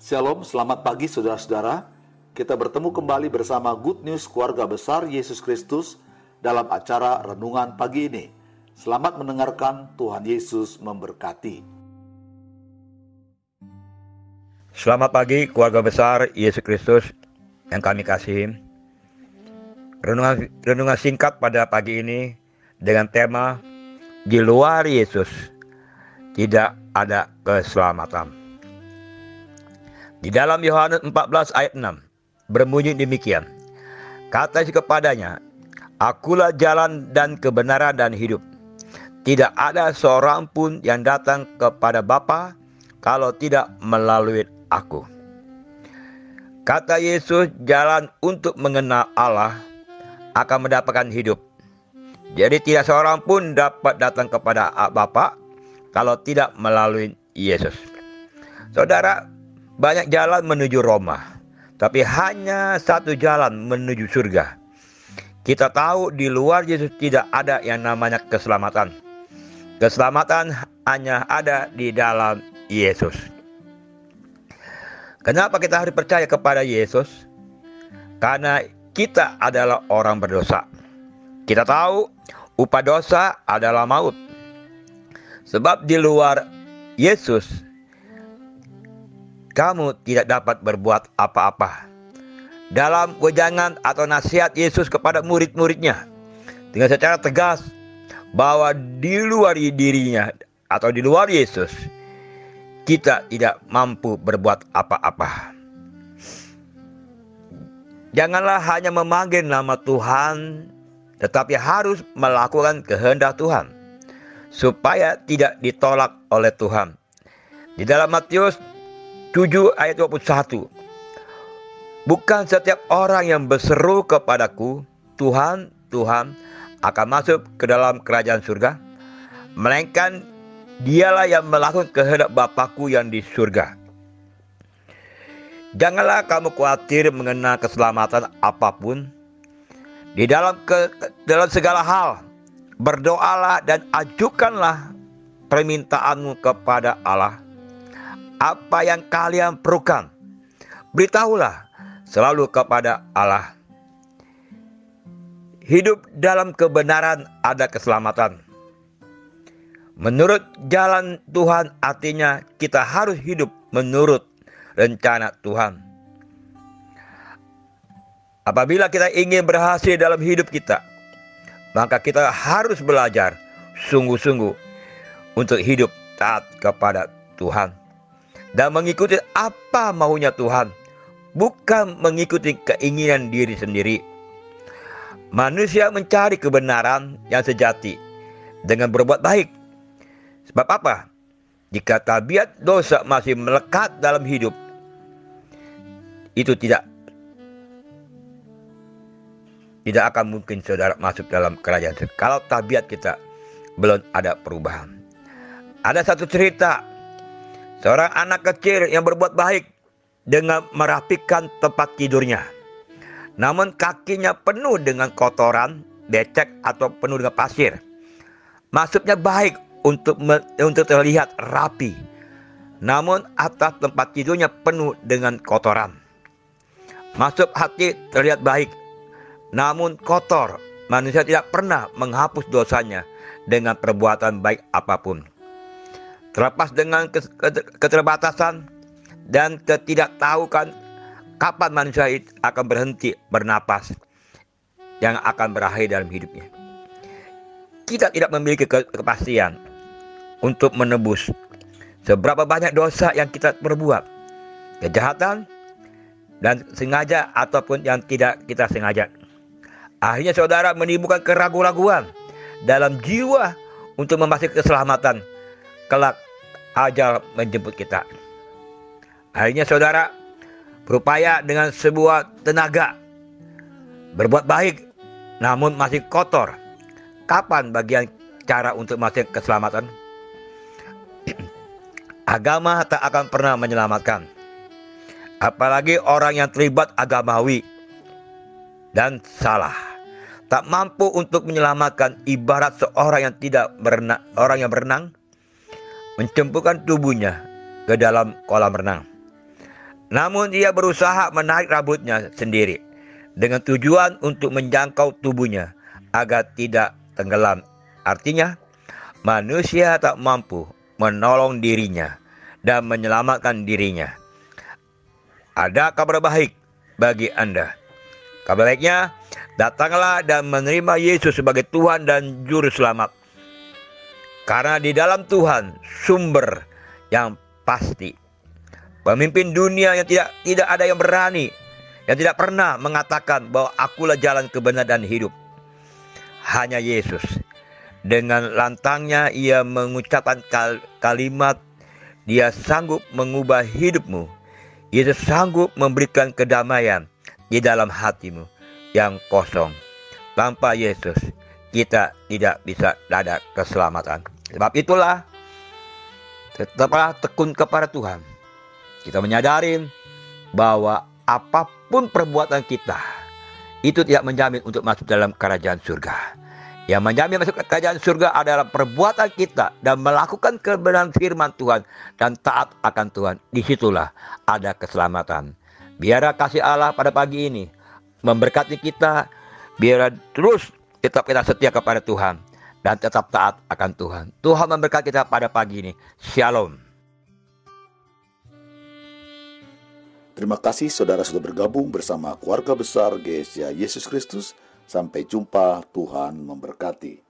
Shalom, selamat pagi saudara-saudara. Kita bertemu kembali bersama Good News Keluarga Besar Yesus Kristus dalam acara renungan pagi ini. Selamat mendengarkan, Tuhan Yesus memberkati. Selamat pagi keluarga besar Yesus Kristus yang kami kasih. Renungan, renungan singkat pada pagi ini dengan tema di luar Yesus tidak ada keselamatan. Di dalam Yohanes 14 ayat 6 berbunyi demikian. Kata kepadanya, Akulah jalan dan kebenaran dan hidup. Tidak ada seorang pun yang datang kepada Bapa kalau tidak melalui aku. Kata Yesus, jalan untuk mengenal Allah akan mendapatkan hidup. Jadi tidak seorang pun dapat datang kepada Bapa kalau tidak melalui Yesus. Saudara, banyak jalan menuju Roma, tapi hanya satu jalan menuju surga. Kita tahu di luar Yesus tidak ada yang namanya keselamatan. Keselamatan hanya ada di dalam Yesus. Kenapa kita harus percaya kepada Yesus? Karena kita adalah orang berdosa. Kita tahu upah dosa adalah maut. Sebab di luar Yesus kamu tidak dapat berbuat apa-apa. Dalam wejangan atau nasihat Yesus kepada murid-muridnya dengan secara tegas bahwa di luar dirinya atau di luar Yesus kita tidak mampu berbuat apa-apa. Janganlah hanya memanggil nama Tuhan, tetapi harus melakukan kehendak Tuhan supaya tidak ditolak oleh Tuhan. Di dalam Matius 7 ayat 21. Bukan setiap orang yang berseru kepadaku, Tuhan, Tuhan, akan masuk ke dalam kerajaan surga, melainkan dialah yang melakukan kehendak Bapakku yang di surga. Janganlah kamu khawatir mengenal keselamatan apa pun. Di dalam ke, dalam segala hal, berdoalah dan ajukanlah permintaanmu kepada Allah apa yang kalian perlukan. Beritahulah selalu kepada Allah. Hidup dalam kebenaran ada keselamatan. Menurut jalan Tuhan artinya kita harus hidup menurut rencana Tuhan. Apabila kita ingin berhasil dalam hidup kita, maka kita harus belajar sungguh-sungguh untuk hidup taat kepada Tuhan dan mengikuti apa maunya Tuhan, bukan mengikuti keinginan diri sendiri. Manusia mencari kebenaran yang sejati dengan berbuat baik. Sebab apa? Jika tabiat dosa masih melekat dalam hidup, itu tidak tidak akan mungkin saudara masuk dalam kerajaan. Kalau tabiat kita belum ada perubahan. Ada satu cerita Seorang anak kecil yang berbuat baik dengan merapikan tempat tidurnya. Namun kakinya penuh dengan kotoran, becek atau penuh dengan pasir. Maksudnya baik untuk untuk terlihat rapi. Namun atas tempat tidurnya penuh dengan kotoran. Masuk hati terlihat baik, namun kotor. Manusia tidak pernah menghapus dosanya dengan perbuatan baik apa pun. Terlepas dengan keterbatasan dan ketidaktahukan kapan manusia akan berhenti bernapas yang akan berakhir dalam hidupnya. Kita tidak memiliki kepastian untuk menebus seberapa banyak dosa yang kita perbuat. Kejahatan dan sengaja ataupun yang tidak kita sengaja. Akhirnya saudara menimbulkan keraguan-raguan dalam jiwa untuk memastikan keselamatan kelak ajal menjemput kita. Akhirnya saudara berupaya dengan sebuah tenaga berbuat baik namun masih kotor. Kapan bagian cara untuk masuk keselamatan? Agama tak akan pernah menyelamatkan. Apalagi orang yang terlibat agamawi dan salah. Tak mampu untuk menyelamatkan ibarat seorang yang tidak berenang, orang yang berenang mencemplungkan tubuhnya ke dalam kolam renang. Namun ia berusaha menarik rambutnya sendiri dengan tujuan untuk menjangkau tubuhnya agar tidak tenggelam. Artinya, manusia tak mampu menolong dirinya dan menyelamatkan dirinya. Ada kabar baik bagi Anda. Kabar baiknya, datanglah dan menerima Yesus sebagai Tuhan dan Juru Selamat. Karena di dalam Tuhan sumber yang pasti. Pemimpin dunia yang tidak tidak ada yang berani, yang tidak pernah mengatakan bahwa akulah jalan kebenaran dan hidup. Hanya Yesus. Dengan lantangnya ia mengucapkan kal kalimat dia sanggup mengubah hidupmu. Yesus sanggup memberikan kedamaian di dalam hatimu yang kosong. Tanpa Yesus, kita tidak bisa ada keselamatan. Sebab itulah, tetaplah tekun kepada Tuhan. Kita menyadari bahwa apa pun perbuatan kita, itu tidak menjamin untuk masuk dalam kerajaan surga. Yang menjamin masuk ke kerajaan surga adalah perbuatan kita dan melakukan kebenaran firman Tuhan dan taat akan Tuhan. Di situlah ada keselamatan. Biar kasih Allah pada pagi ini memberkati kita. Biar terus tetap kita setia kepada Tuhan dan tetap taat akan Tuhan. Tuhan memberkati kita pada pagi ini. Shalom. Terima kasih saudara sudah bergabung bersama keluarga besar GSA Yesus Kristus. Sampai jumpa, Tuhan memberkati.